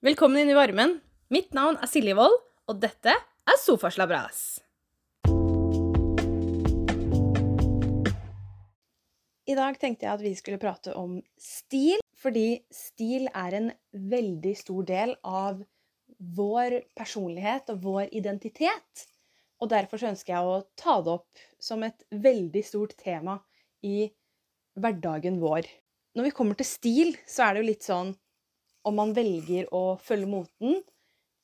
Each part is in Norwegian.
Velkommen inn i varmen. Mitt navn er Silje Wold, og dette er Sofaslabras. I dag tenkte jeg at vi skulle prate om stil, fordi stil er en veldig stor del av vår personlighet og vår identitet. Og derfor ønsker jeg å ta det opp som et veldig stort tema i hverdagen vår. Når vi kommer til stil, så er det jo litt sånn om man velger å følge moten,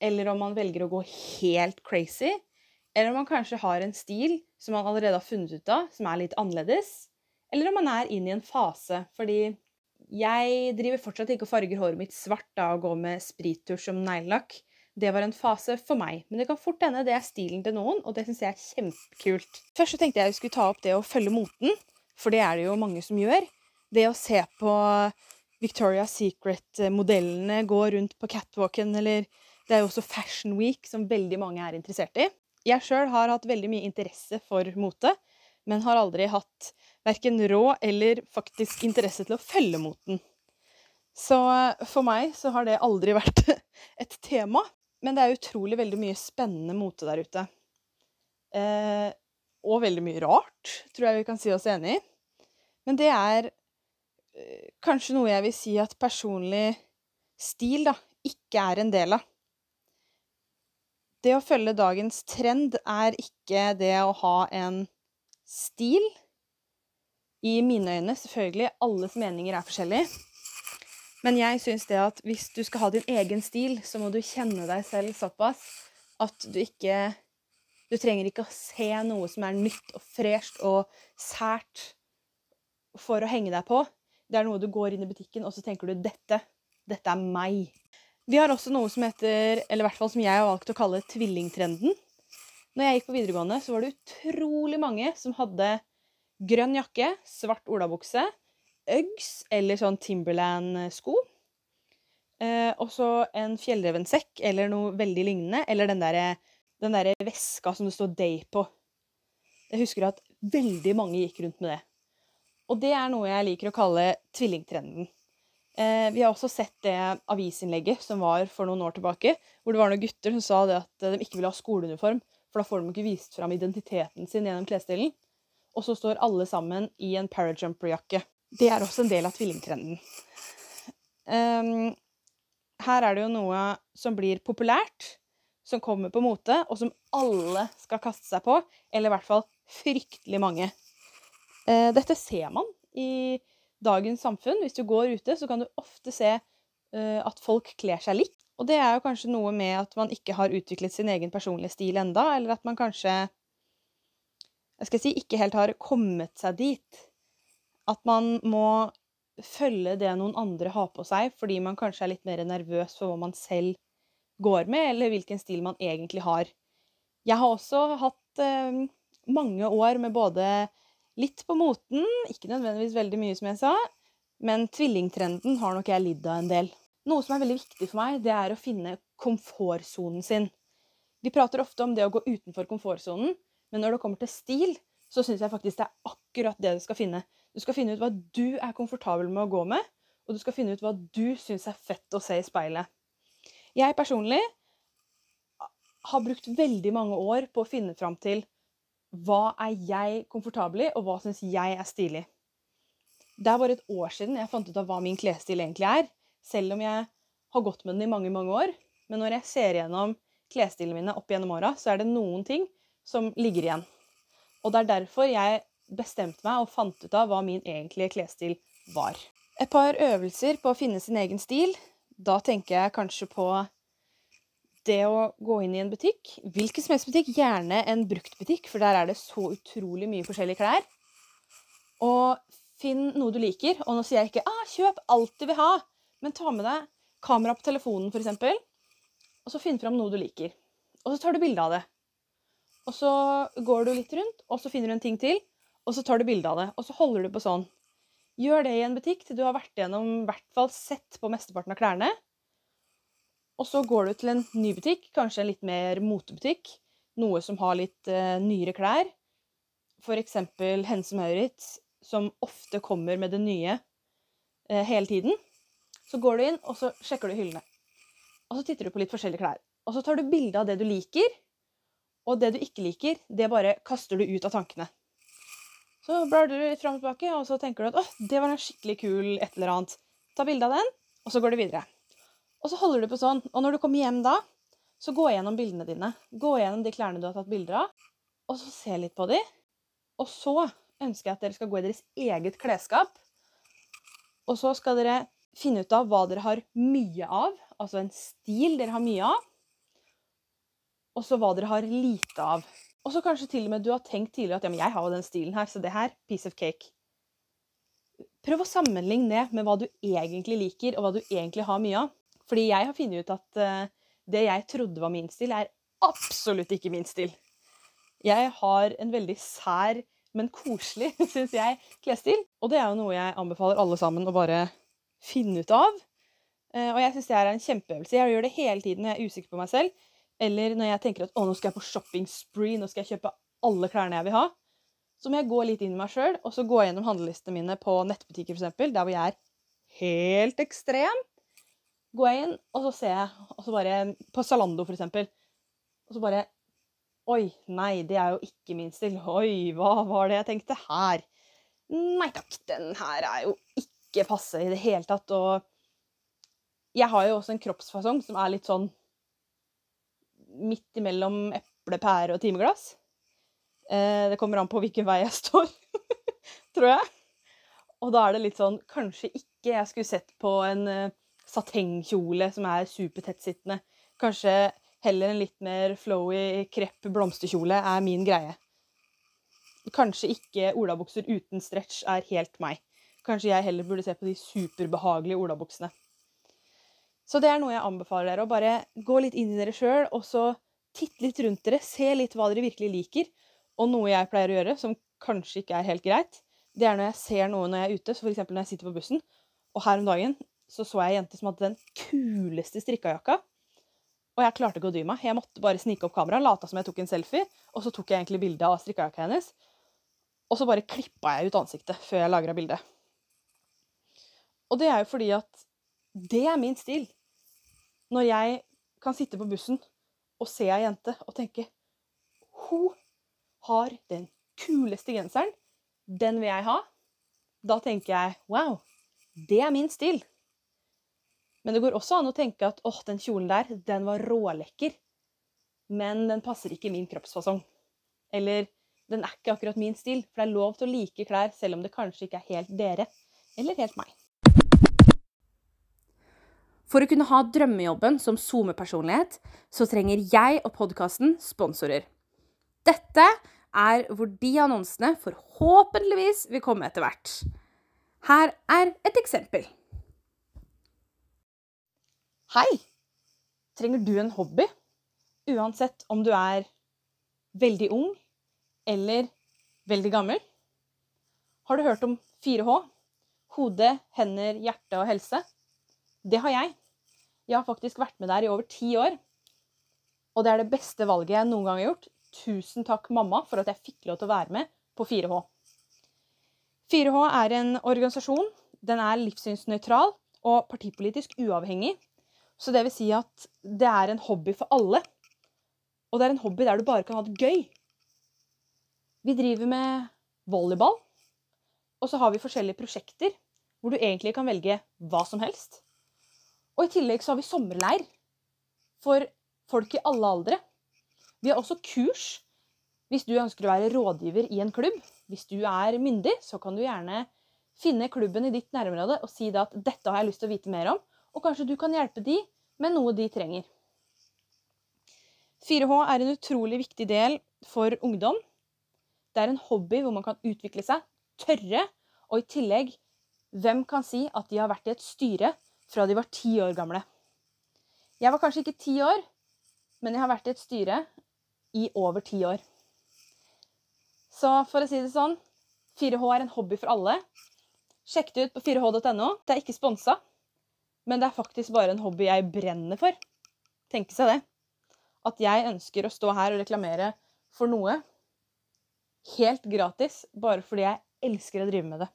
eller om man velger å gå helt crazy, eller om man kanskje har en stil som man allerede har funnet ut av, som er litt annerledes, eller om man er inne i en fase. Fordi jeg driver fortsatt ikke og farger håret mitt svart da og går med sprittusj som neglelakk. Det var en fase for meg, men det kan fort hende det er stilen til noen, og det syns jeg er kjempekult. Først så tenkte jeg jeg skulle ta opp det å følge moten, for det er det jo mange som gjør. Det å se på Victoria's Secret-modellene gå rundt på catwalken, eller det er jo også Fashion Week, som veldig mange er interessert i. Jeg sjøl har hatt veldig mye interesse for mote, men har aldri hatt verken råd eller faktisk interesse til å følge moten. Så eh, for meg så har det aldri vært et tema. Men det er utrolig veldig mye spennende mote der ute. Eh, og veldig mye rart, tror jeg vi kan si oss enig i. Men det er kanskje noe jeg vil si at personlig stil da, ikke er en del av. Det å følge dagens trend er ikke det å ha en stil. I mine øyne, selvfølgelig. Alles meninger er forskjellige. Men jeg syns det at hvis du skal ha din egen stil, så må du kjenne deg selv såpass at du ikke Du trenger ikke å se noe som er nytt og fresht og sært for å henge deg på. Det er noe du går inn i butikken, og så tenker du 'dette, dette er meg'. Vi har også noe som heter, eller i hvert fall som jeg har valgt å kalle tvillingtrenden. Når jeg gikk på videregående, så var det utrolig mange som hadde grønn jakke, svart olabukse, Uggs eller sånn Timberland-sko. Eh, og så en fjellrevensekk eller noe veldig lignende. Eller den derre der veska som det står Day på. Jeg husker at veldig mange gikk rundt med det. Og det er noe jeg liker å kalle tvillingtrenden. Eh, vi har også sett det avisinnlegget som var for noen år tilbake, hvor det var noen gutter som sa det at de ikke ville ha skoleuniform, for da får de ikke vist fram identiteten sin gjennom klesstilen. Og så står alle sammen i en parajumper-jakke. Det er også en del av tvillingtrenden. Um, her er det jo noe som blir populært, som kommer på mote, og som alle skal kaste seg på. Eller i hvert fall fryktelig mange. Uh, dette ser man i dagens samfunn. Hvis du går ute, så kan du ofte se uh, at folk kler seg likt. Og det er jo kanskje noe med at man ikke har utviklet sin egen personlige stil enda, eller at man kanskje jeg skal si, ikke helt har kommet seg dit. At man må følge det noen andre har på seg, fordi man kanskje er litt mer nervøs for hva man selv går med, eller hvilken stil man egentlig har. Jeg har også hatt eh, mange år med både litt på moten, ikke nødvendigvis veldig mye, som jeg sa, men tvillingtrenden har nok jeg lidd av en del. Noe som er veldig viktig for meg, det er å finne komfortsonen sin. Vi prater ofte om det å gå utenfor komfortsonen, men når det kommer til stil, så syns jeg faktisk det er akkurat det du skal finne. Du skal finne ut hva du er komfortabel med å gå med, og du skal finne ut hva du syns er fett å se i speilet. Jeg personlig har brukt veldig mange år på å finne fram til hva er jeg komfortabel i, og hva syns jeg er stilig. Det er bare et år siden jeg fant ut av hva min klesstil egentlig er, selv om jeg har gått med den i mange, mange år. Men når jeg ser gjennom klesstilene mine opp gjennom åra, så er det noen ting som ligger igjen. Og det er derfor jeg bestemte meg og fant ut av hva min egentlige klesstil var. Et par øvelser på å finne sin egen stil. Da tenker jeg kanskje på det å gå inn i en butikk. Hvilken som helst butikk, gjerne en bruktbutikk, for der er det så utrolig mye forskjellige klær. Og finn noe du liker. Og nå sier jeg ikke ah, 'kjøp alt du vil ha', men ta med deg kamera på telefonen, f.eks., og så finn fram noe du liker. Og så tar du bilde av det. Og så går du litt rundt, og så finner du en ting til, og så tar du bilde av det. Og så holder du på sånn. Gjør det i en butikk til du har vært igjennom i hvert fall sett på mesteparten av klærne. Og så går du til en ny butikk, kanskje en litt mer motebutikk. Noe som har litt uh, nyere klær. F.eks. Hense Maurits, som ofte kommer med det nye uh, hele tiden. Så går du inn, og så sjekker du hyllene. og så titter du på litt forskjellige klær. Og så tar du bilde av det du liker, og det du ikke liker, det bare kaster du ut av tankene. Så blar du litt fram og tilbake, og så tenker du at 'Å, det var en skikkelig kul et eller annet'. Ta bilde av den, og så går du videre. Og så holder du på sånn. Og når du kommer hjem da, så gå gjennom bildene dine. Gå gjennom de klærne du har tatt bilder av, og så se litt på de. Og så ønsker jeg at dere skal gå i deres eget klesskap. Og så skal dere finne ut av hva dere har mye av, altså en stil dere har mye av, og så hva dere har lite av. Og så kanskje til og med du har tenkt tidligere at ja, men jeg har jo den stilen her, så det her, piece of cake. Prøv å sammenligne det med hva du egentlig liker, og hva du egentlig har mye av. Fordi jeg har funnet ut at uh, det jeg trodde var min stil, er absolutt ikke min stil. Jeg har en veldig sær, men koselig, syns jeg, klesstil. Og det er jo noe jeg anbefaler alle sammen å bare finne ut av. Uh, og jeg syns det er en kjempeøvelse. Jeg gjør det hele tiden når jeg er usikker på meg selv. Eller når jeg tenker at å, nå skal jeg på shopping spree, nå skal jeg kjøpe alle klærne jeg vil ha. Så må jeg gå litt inn i meg sjøl og så gå gjennom handlelistene mine på nettbutikker, f.eks., der hvor jeg er helt ekstrem. Går jeg inn, og så ser jeg og så bare, På Zalando, for eksempel. Og så bare Oi, nei, det er jo ikke min stil. Oi, hva var det jeg tenkte her? Nei takk, den her er jo ikke passe i det hele tatt. Og jeg har jo også en kroppsfasong som er litt sånn midt imellom eple, pære og timeglass. Eh, det kommer an på hvilken vei jeg står, tror jeg. Og da er det litt sånn Kanskje ikke jeg skulle sett på en uh, satengkjole som er supertettsittende. Kanskje heller en litt mer flowy krepp blomsterkjole er min greie. Kanskje ikke olabukser uten stretch er helt meg. Kanskje jeg heller burde se på de superbehagelige olabuksene. Så det er noe jeg anbefaler dere. Å bare gå litt inn i dere sjøl, og så titte litt rundt dere. Se litt hva dere virkelig liker. Og noe jeg pleier å gjøre, som kanskje ikke er helt greit, det er når jeg ser noe når jeg er ute, så f.eks. når jeg sitter på bussen. Og her om dagen så så jeg ei jente som hadde den kuleste strikkajakka. Og jeg klarte ikke å dy meg. Jeg måtte bare snike opp kameraet, late som jeg tok en selfie, og så tok jeg egentlig bilde av strikkajakka hennes. Og så bare klippa jeg ut ansiktet før jeg lagra bildet. Og det er jo fordi at det er min stil når jeg kan sitte på bussen og se ei jente og tenke Hun har den kuleste genseren. Den vil jeg ha. Da tenker jeg wow, det er min stil. Men det går også an å tenke at åh, den kjolen der, den var rålekker. Men den passer ikke min kroppsfasong. Eller den er ikke akkurat min stil. For det er lov til å like klær selv om det kanskje ikke er helt dere. Eller helt meg. For å kunne ha drømmejobben som SoMe-personlighet, så trenger jeg og podkasten sponsorer. Dette er hvor de annonsene forhåpentligvis vil komme etter hvert. Her er et eksempel. Hei! Trenger du en hobby? Uansett om du er veldig ung eller veldig gammel. Har du hørt om 4H? Hode, hender, hjerte og helse? Det har jeg. Jeg har faktisk vært med der i over ti år. Og det er det beste valget jeg noen gang har gjort. Tusen takk, mamma, for at jeg fikk lov til å være med på 4H. 4H er en organisasjon. Den er livssynsnøytral og partipolitisk uavhengig. Så det vil si at det er en hobby for alle. Og det er en hobby der du bare kan ha det gøy. Vi driver med volleyball. Og så har vi forskjellige prosjekter hvor du egentlig kan velge hva som helst. Og i tillegg så har vi sommerleir for folk i alle aldre. Vi har også kurs hvis du ønsker å være rådgiver i en klubb. Hvis du er myndig, så kan du gjerne finne klubben i ditt nærområde og si at 'dette har jeg lyst til å vite mer om', og kanskje du kan hjelpe de med noe de trenger. 4H er en utrolig viktig del for ungdom. Det er en hobby hvor man kan utvikle seg, tørre, og i tillegg Hvem kan si at de har vært i et styre fra de var ti år gamle. Jeg var kanskje ikke ti år, men jeg har vært i et styre i over ti år. Så for å si det sånn 4H er en hobby for alle. Sjekk det ut på 4h.no. Det er ikke sponsa, men det er faktisk bare en hobby jeg brenner for. Tenke seg det. At jeg ønsker å stå her og reklamere for noe helt gratis bare fordi jeg elsker å drive med det.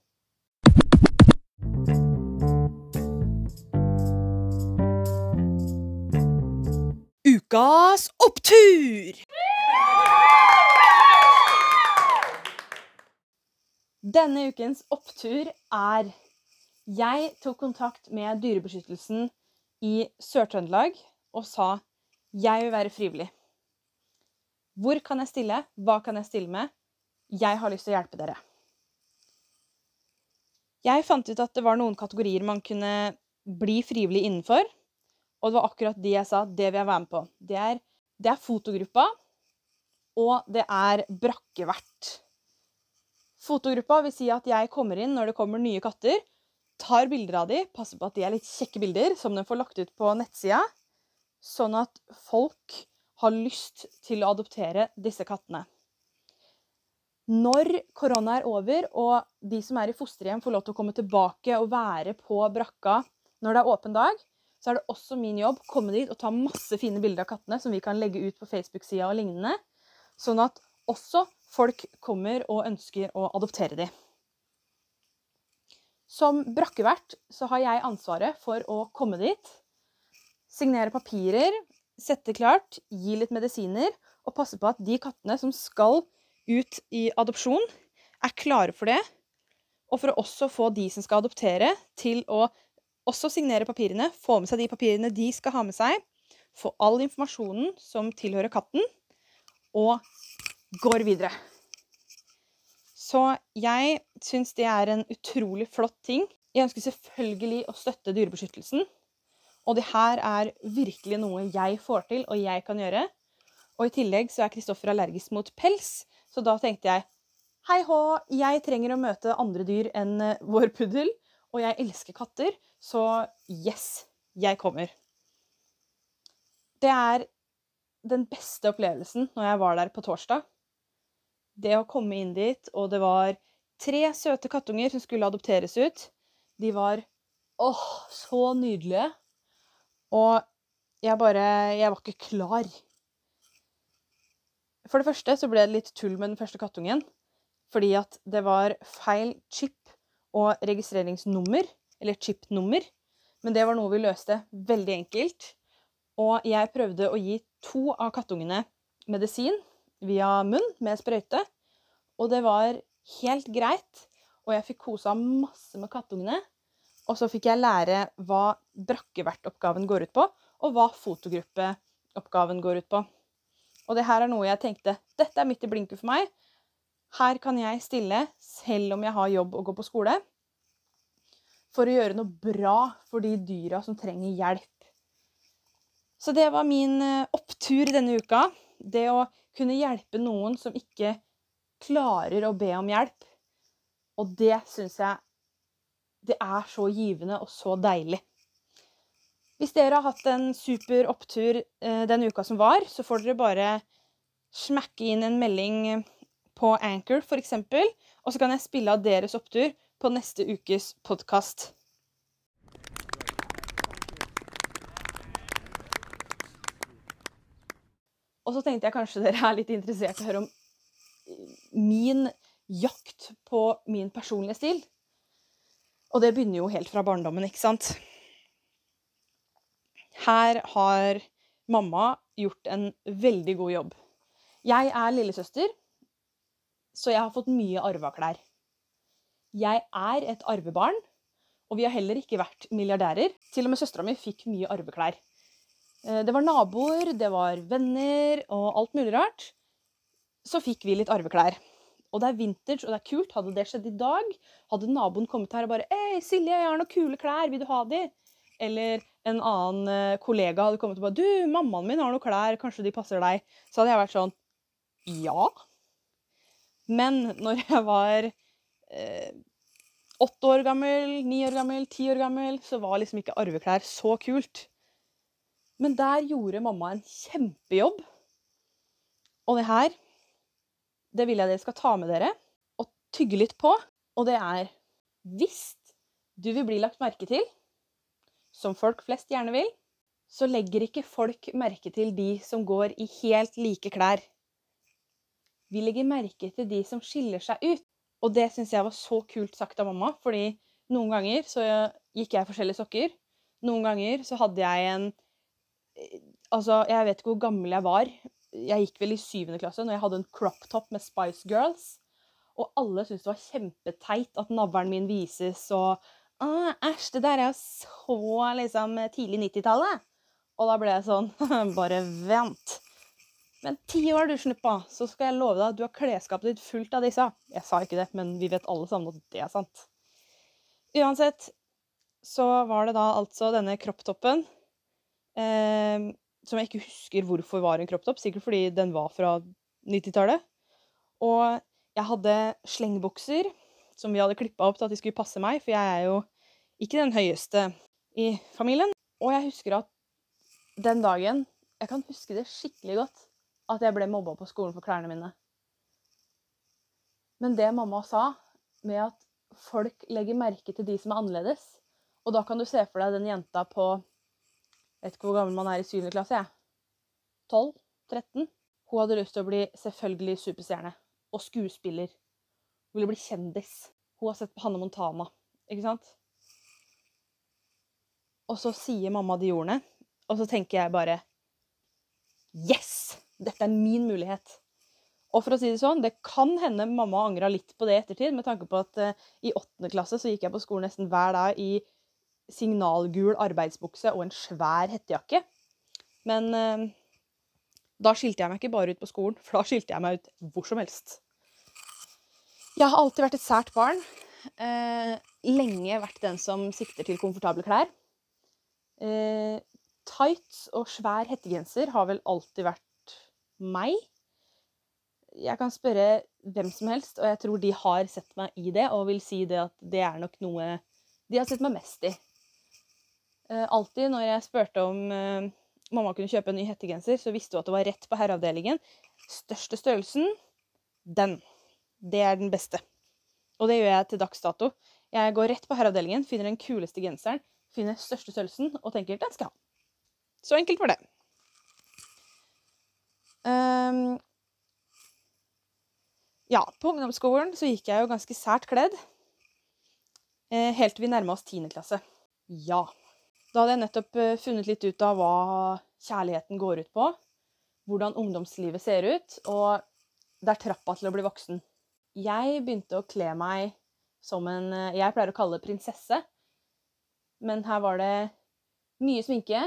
Ukas opptur! Denne ukens opptur er Jeg tok kontakt med Dyrebeskyttelsen i Sør-Trøndelag og sa jeg vil være frivillig. Hvor kan jeg stille? Hva kan jeg stille med? Jeg har lyst til å hjelpe dere. Jeg fant ut at det var noen kategorier man kunne bli frivillig innenfor. Og det var akkurat de jeg sa det vil jeg være med på. Det er, det er fotogruppa, og det er brakkevert. Fotogruppa vil si at jeg kommer inn når det kommer nye katter, tar bilder av de, passer på at de er litt kjekke bilder, som de får lagt ut på nettsida, sånn at folk har lyst til å adoptere disse kattene. Når korona er over, og de som er i fosterhjem får lov til å komme tilbake og være på brakka når det er åpen dag, så er det også min jobb å komme dit og ta masse fine bilder av kattene som vi kan legge ut på Facebook-sida og lignende, sånn at også folk kommer og ønsker å adoptere dem. Som brakkevert så har jeg ansvaret for å komme dit, signere papirer, sette klart, gi litt medisiner og passe på at de kattene som skal ut i adopsjon, er klare for det. Og for å også få de som skal adoptere, til å også signere papirene, få med seg de papirene de skal ha med seg, få all informasjonen som tilhører katten, og går videre. Så jeg syns det er en utrolig flott ting. Jeg ønsker selvfølgelig å støtte Dyrebeskyttelsen. Og det her er virkelig noe jeg får til, og jeg kan gjøre. Og i tillegg så er Kristoffer allergisk mot pels, så da tenkte jeg hei hå, jeg trenger å møte andre dyr enn eh, vår puddel, og jeg elsker katter, så yes, jeg kommer. Det er den beste opplevelsen når jeg var der på torsdag det å komme inn dit, og det var tre søte kattunger som skulle adopteres ut. De var åh, så nydelige. Og jeg bare Jeg var ikke klar. For det første så ble det litt tull med den første kattungen. Fordi at det var feil chip og registreringsnummer, eller chip-nummer. Men det var noe vi løste veldig enkelt. Og jeg prøvde å gi to av kattungene medisin via munn med sprøyte. Og det var helt greit. Og jeg fikk kosa masse med kattungene. Og så fikk jeg lære hva brakkevertoppgaven går ut på, og hva fotogruppeoppgaven går ut på. Og det her er noe jeg tenkte dette er midt i blinken for meg. Her kan jeg stille selv om jeg har jobb og går på skole, for å gjøre noe bra for de dyra som trenger hjelp. Så det var min eh, opptur denne uka. Det å kunne hjelpe noen som ikke klarer å be om hjelp. Og det syns jeg det er så givende og så deilig. Hvis dere har hatt en super opptur eh, den uka som var, så får dere bare smekke inn en melding på Anchor f.eks., og så kan jeg spille av deres opptur på neste ukes podkast. Og så tenkte jeg kanskje dere er litt interessert i å høre om min jakt på min personlige stil. Og det begynner jo helt fra barndommen, ikke sant? Her har mamma gjort en veldig god jobb. Jeg er lillesøster, så jeg har fått mye arva klær. Jeg er et arvebarn, og vi har heller ikke vært milliardærer. Til og med søstera mi fikk mye arveklær. Eh, det var naboer, det var venner og alt mulig rart. Så fikk vi litt arveklær. Og det er vintage, og det er kult. Hadde det skjedd i dag, hadde naboen kommet her og bare 'Hei, Silje, jeg har noen kule klær. Vil du ha de?' Eller en annen eh, kollega hadde kommet og bare 'Du, mammaen min har noen klær. Kanskje de passer deg?' Så hadde jeg vært sånn Ja. Men når jeg var eh, åtte år gammel, ni år gammel, ti år gammel, så var liksom ikke arveklær så kult. Men der gjorde mamma en kjempejobb. Og det her, det vil jeg dere skal ta med dere og tygge litt på. Og det er hvis du vil bli lagt merke til, som folk flest gjerne vil, så legger ikke folk merke til de som går i helt like klær. Vi legger merke til de som skiller seg ut. Og det syns jeg var så kult sagt av mamma, fordi noen ganger så gikk jeg forskjellige sokker. Noen ganger så hadde jeg en Altså, jeg vet ikke hvor gammel jeg var. Jeg gikk vel i syvende klasse når jeg hadde en crop top med Spice Girls. Og alle syntes det var kjempeteit at navlen min vises, og Æsj, det der er jo så liksom tidlig 90-tallet. Og da ble jeg sånn Bare vent. Men ti år, du snuppa, så skal jeg love deg at du har klesskapet ditt fullt av disse. Jeg sa ikke det, men vi vet alle sammen at det er sant. Uansett så var det da altså denne kropptoppen eh, som jeg ikke husker hvorfor var en kropptopp. Sikkert fordi den var fra 90-tallet. Og jeg hadde slengbukser som vi hadde klippa opp til at de skulle passe meg, for jeg er jo ikke den høyeste i familien. Og jeg husker at den dagen Jeg kan huske det skikkelig godt at jeg ble mobba på skolen for klærne mine. Men det mamma sa med at folk legger merke til de som er annerledes Og da kan du se for deg den jenta på vet ikke hvor gammel man er i 7. klasse, jeg. 12? 13? Hun hadde lyst til å bli selvfølgelig superstjerne. Og skuespiller. Hun ville bli kjendis. Hun har sett på Hanne Montana. Ikke sant? Og så sier mamma de ordene, og så tenker jeg bare Yes! Dette er min mulighet. Og for å si det sånn, det kan hende mamma angra litt på det i ettertid, med tanke på at uh, i åttende klasse så gikk jeg på skolen nesten hver dag i signalgul arbeidsbukse og en svær hettejakke. Men eh, da skilte jeg meg ikke bare ut på skolen, for da skilte jeg meg ut hvor som helst. Jeg har alltid vært et sært barn. Eh, lenge vært den som sikter til komfortable klær. Eh, tights og svær hettegenser har vel alltid vært meg. Jeg kan spørre hvem som helst, og jeg tror de har sett meg i det, og vil si det at det er nok noe de har sett meg mest i. Eh, alltid når jeg spurte om eh, mamma kunne kjøpe en ny hettegenser, så visste hun at det var rett på herreavdelingen. Største størrelsen, den. Det er den beste. Og det gjør jeg til dags dato. Jeg går rett på herreavdelingen, finner den kuleste genseren, finner største størrelsen og tenker 'den skal jeg ha'. Så enkelt var det. Um, ja, på ungdomsskolen så gikk jeg jo ganske sært kledd. Eh, helt til vi nærma oss 10. klasse. Ja. Da hadde jeg nettopp eh, funnet litt ut av hva kjærligheten går ut på. Hvordan ungdomslivet ser ut. Og det er trappa til å bli voksen. Jeg begynte å kle meg som en eh, Jeg pleier å kalle det prinsesse. Men her var det mye sminke.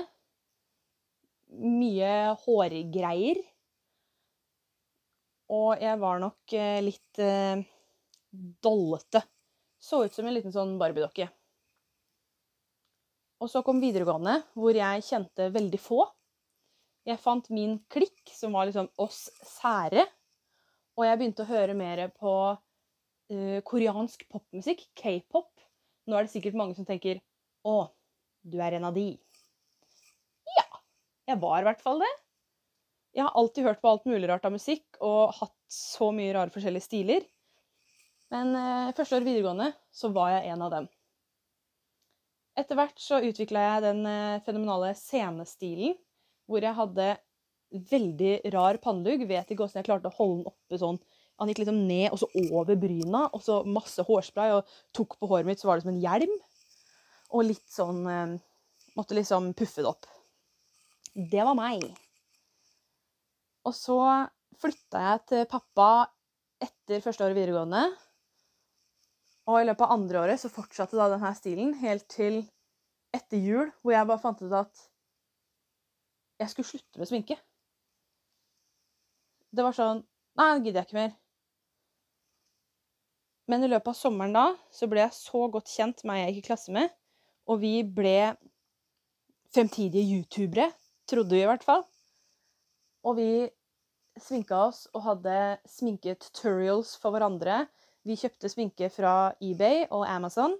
Mye hårgreier. Og jeg var nok eh, litt dollete. Så ut som en liten sånn barbiedokke. Og så kom videregående, hvor jeg kjente veldig få. Jeg fant min klikk, som var liksom oss sære. Og jeg begynte å høre mer på uh, koreansk popmusikk, k-pop. Nå er det sikkert mange som tenker å, du er en av de. Ja, jeg var i hvert fall det. Jeg har alltid hørt på alt mulig rart av musikk og hatt så mye rare forskjellige stiler. Men uh, første år videregående så var jeg en av dem. Etter hvert så utvikla jeg den eh, fenomenale scenestilen, hvor jeg hadde veldig rar pannelugg. Vet ikke åssen jeg klarte å holde den oppe sånn. Han gikk liksom ned og så over bryna, og så masse hårspray, og tok på håret mitt, så var det som en hjelm. Og litt sånn eh, Måtte liksom puffe det opp. Det var meg. Og så flytta jeg til pappa etter første året videregående. Og i løpet av andre året så fortsatte da denne stilen helt til etter jul, hvor jeg bare fant ut at jeg skulle slutte med sminke. Det var sånn Nei, det gidder jeg ikke mer. Men i løpet av sommeren da så ble jeg så godt kjent med ei jeg gikk i klasse med, og vi ble fremtidige youtubere, trodde vi i hvert fall. Og vi sminka oss og hadde sminketutorials for hverandre. Vi kjøpte sminke fra eBay og Amazon,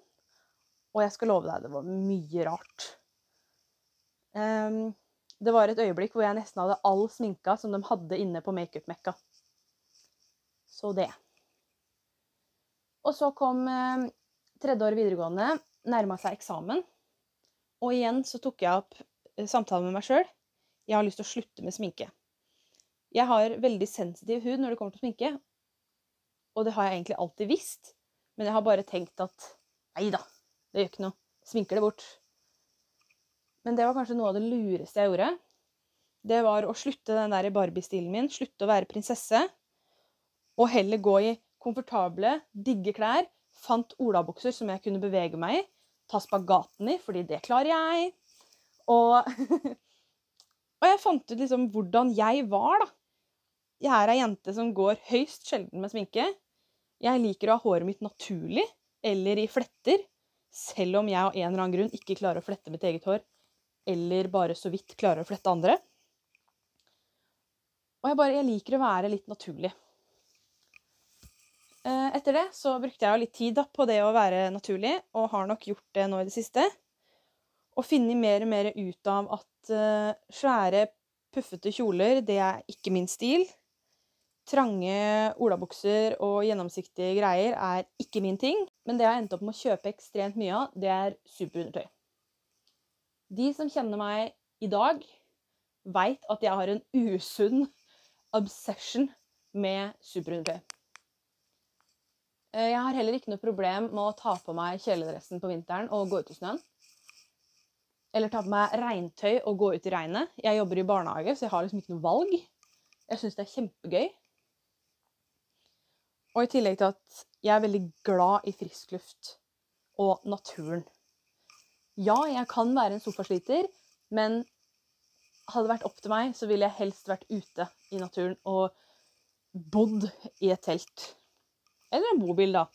og jeg skal love deg, det var mye rart. Um, det var et øyeblikk hvor jeg nesten hadde all sminka som de hadde inne på Makeup-mekka. Så det. Og så kom eh, tredje år videregående, nærma seg eksamen. Og igjen så tok jeg opp eh, samtalen med meg sjøl. Jeg har lyst til å slutte med sminke. Jeg har veldig sensitiv hud når det kommer til sminke. Og det har jeg egentlig alltid visst. Men jeg har bare tenkt at nei da, det gjør ikke noe. Sminker det bort. Men det var kanskje noe av det lureste jeg gjorde. det var å slutte den der Barbie-stilen min, slutte å være prinsesse, og heller gå i komfortable, digge klær. Fant olabukser som jeg kunne bevege meg i. Ta spagaten i, fordi det klarer jeg. Og, og jeg fant ut liksom hvordan jeg var, da. Jeg er ei jente som går høyst sjelden med sminke. Jeg liker å ha håret mitt naturlig eller i fletter, selv om jeg av en eller annen grunn ikke klarer å flette mitt eget hår, eller bare så vidt klarer å flette andre. Og jeg, bare, jeg liker å være litt naturlig. Eh, etter det så brukte jeg litt tid på det å være naturlig, og har nok gjort det nå i det siste. Og funnet mer og mer ut av at uh, svære, puffete kjoler, det er ikke min stil. Trange olabukser og gjennomsiktige greier er ikke min ting. Men det jeg har endt opp med å kjøpe ekstremt mye av, det er superundertøy. De som kjenner meg i dag, veit at jeg har en usunn obsession med superundertøy. Eh, jeg har heller ikke noe problem med å ta på meg kjeledressen på vinteren og gå ut i snøen. Eller ta på meg regntøy og gå ut i regnet. Jeg jobber i barnehage, så jeg har liksom ikke noe valg. Jeg syns det er kjempegøy. Og i tillegg til at jeg er veldig glad i frisk luft og naturen. Ja, jeg kan være en sofasliter, men hadde det vært opp til meg, så ville jeg helst vært ute i naturen og bodd i et telt. Eller en bobil, da.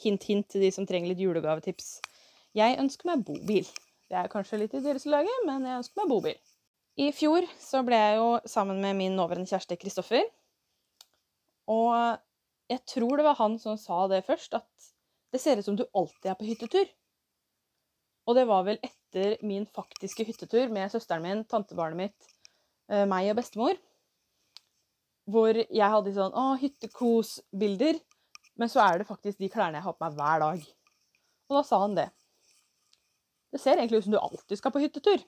Hint, hint til de som trenger litt julegavetips. Jeg ønsker meg bobil. Det er kanskje litt i deres lage, men jeg ønsker meg bobil. I fjor så ble jeg jo sammen med min nåværende kjæreste Kristoffer. Og jeg tror det var han som sa det først, at det ser ut som du alltid er på hyttetur. Og det var vel etter min faktiske hyttetur med søsteren min, tantebarnet mitt, eh, meg og bestemor. Hvor jeg hadde sånn å, hyttekos-bilder. Men så er det faktisk de klærne jeg har på meg hver dag. Og da sa han det. Det ser egentlig ut som du alltid skal på hyttetur.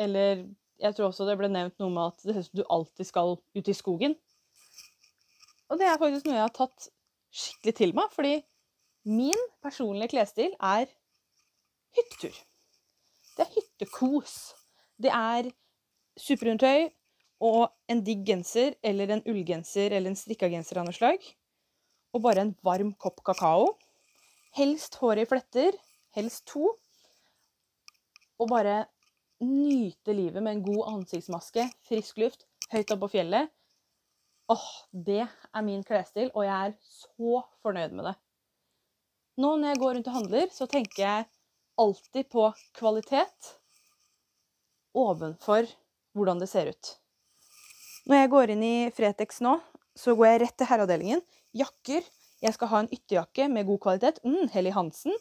Eller jeg tror også det ble nevnt noe med at det ser ut som du alltid skal ut i skogen. Og det er faktisk noe jeg har tatt skikkelig til meg, fordi min personlige klesstil er hyttetur. Det er hyttekos. Det er superundertøy og en digg genser eller en ullgenser eller en strikka genser av noe slag. Og bare en varm kopp kakao. Helst håret i fletter. Helst to. Og bare nyte livet med en god ansiktsmaske, frisk luft, høyt oppe på fjellet åh, det er min klesstil, og jeg er så fornøyd med det. Nå når jeg går rundt og handler, så tenker jeg alltid på kvalitet ovenfor hvordan det ser ut. Når jeg går inn i Fretex nå, så går jeg rett til herreavdelingen. Jakker. Jeg skal ha en ytterjakke med god kvalitet. Mm, Helly Hansen.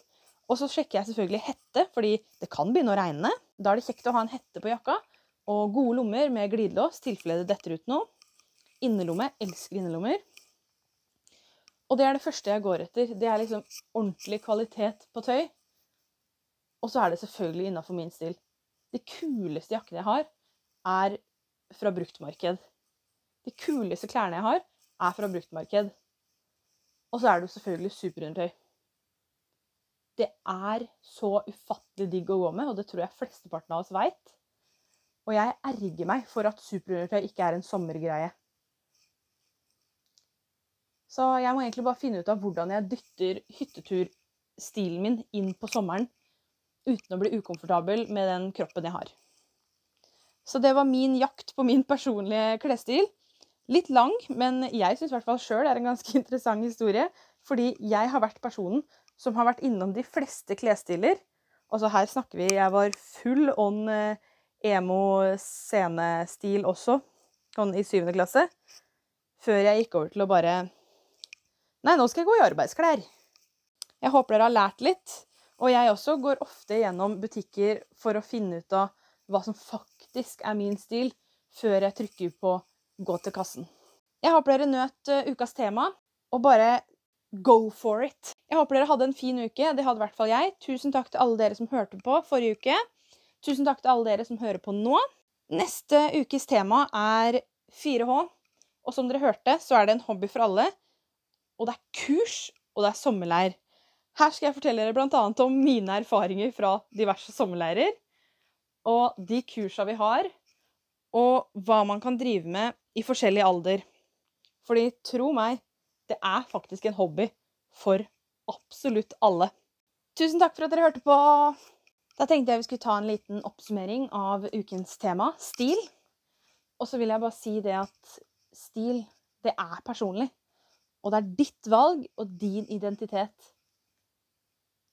Og så sjekker jeg selvfølgelig hette, fordi det kan begynne å regne. Da er det kjekt å ha en hette på jakka. Og gode lommer med glidelås, tilfelle det detter ut noe. Innerlomme. Elsker innerlommer. Og det er det første jeg går etter. Det er liksom ordentlig kvalitet på tøy. Og så er det selvfølgelig innafor min stil. De kuleste jakkene jeg har, er fra bruktmarked. De kuleste klærne jeg har, er fra bruktmarked. Og så er det jo selvfølgelig superundertøy. Det er så ufattelig digg å gå med, og det tror jeg flesteparten av oss veit. Og jeg erger meg for at superundertøy ikke er en sommergreie. Så jeg må egentlig bare finne ut av hvordan jeg dytter hytteturstilen min inn på sommeren uten å bli ukomfortabel med den kroppen jeg har. Så det var min jakt på min personlige klesstil. Litt lang, men jeg syns i hvert fall sjøl er en ganske interessant historie. Fordi jeg har vært personen som har vært innom de fleste klesstiler. Altså her snakker vi Jeg var full on eh, emo-scenestil også, sånn i syvende klasse. Før jeg gikk over til å bare Nei, nå skal jeg gå i arbeidsklær. Jeg håper dere har lært litt. Og jeg også går ofte gjennom butikker for å finne ut av hva som faktisk er min stil, før jeg trykker på 'gå til kassen'. Jeg håper dere nøt uh, ukas tema, og bare go for it. Jeg håper dere hadde en fin uke. Det hadde i hvert fall jeg. Tusen takk til alle dere som hørte på forrige uke. Tusen takk til alle dere som hører på nå. Neste ukes tema er 4H. Og som dere hørte, så er det en hobby for alle og det er kurs, og det er sommerleir. Her skal jeg fortelle dere bl.a. om mine erfaringer fra diverse sommerleirer. Og de kursa vi har, og hva man kan drive med i forskjellig alder. Fordi tro meg, det er faktisk en hobby for absolutt alle. Tusen takk for at dere hørte på. Da tenkte jeg vi skulle ta en liten oppsummering av ukens tema, stil. Og så vil jeg bare si det at stil, det er personlig. Og det er ditt valg og din identitet.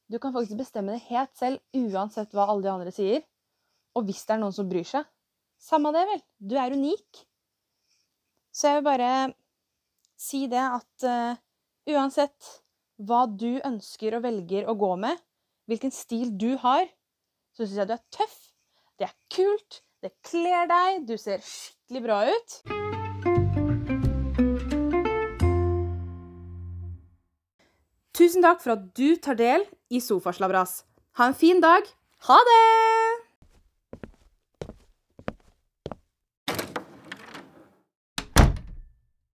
Du kan faktisk bestemme det helt selv, uansett hva alle de andre sier. Og hvis det er noen som bryr seg, samme det, vel. Du er unik. Så jeg vil bare si det at uh, uansett hva du ønsker og velger å gå med, hvilken stil du har, så syns jeg du er tøff, det er kult, det kler deg, du ser skikkelig bra ut. Tusen takk for at du tar del i Sofaslabras. Ha en fin dag. Ha det!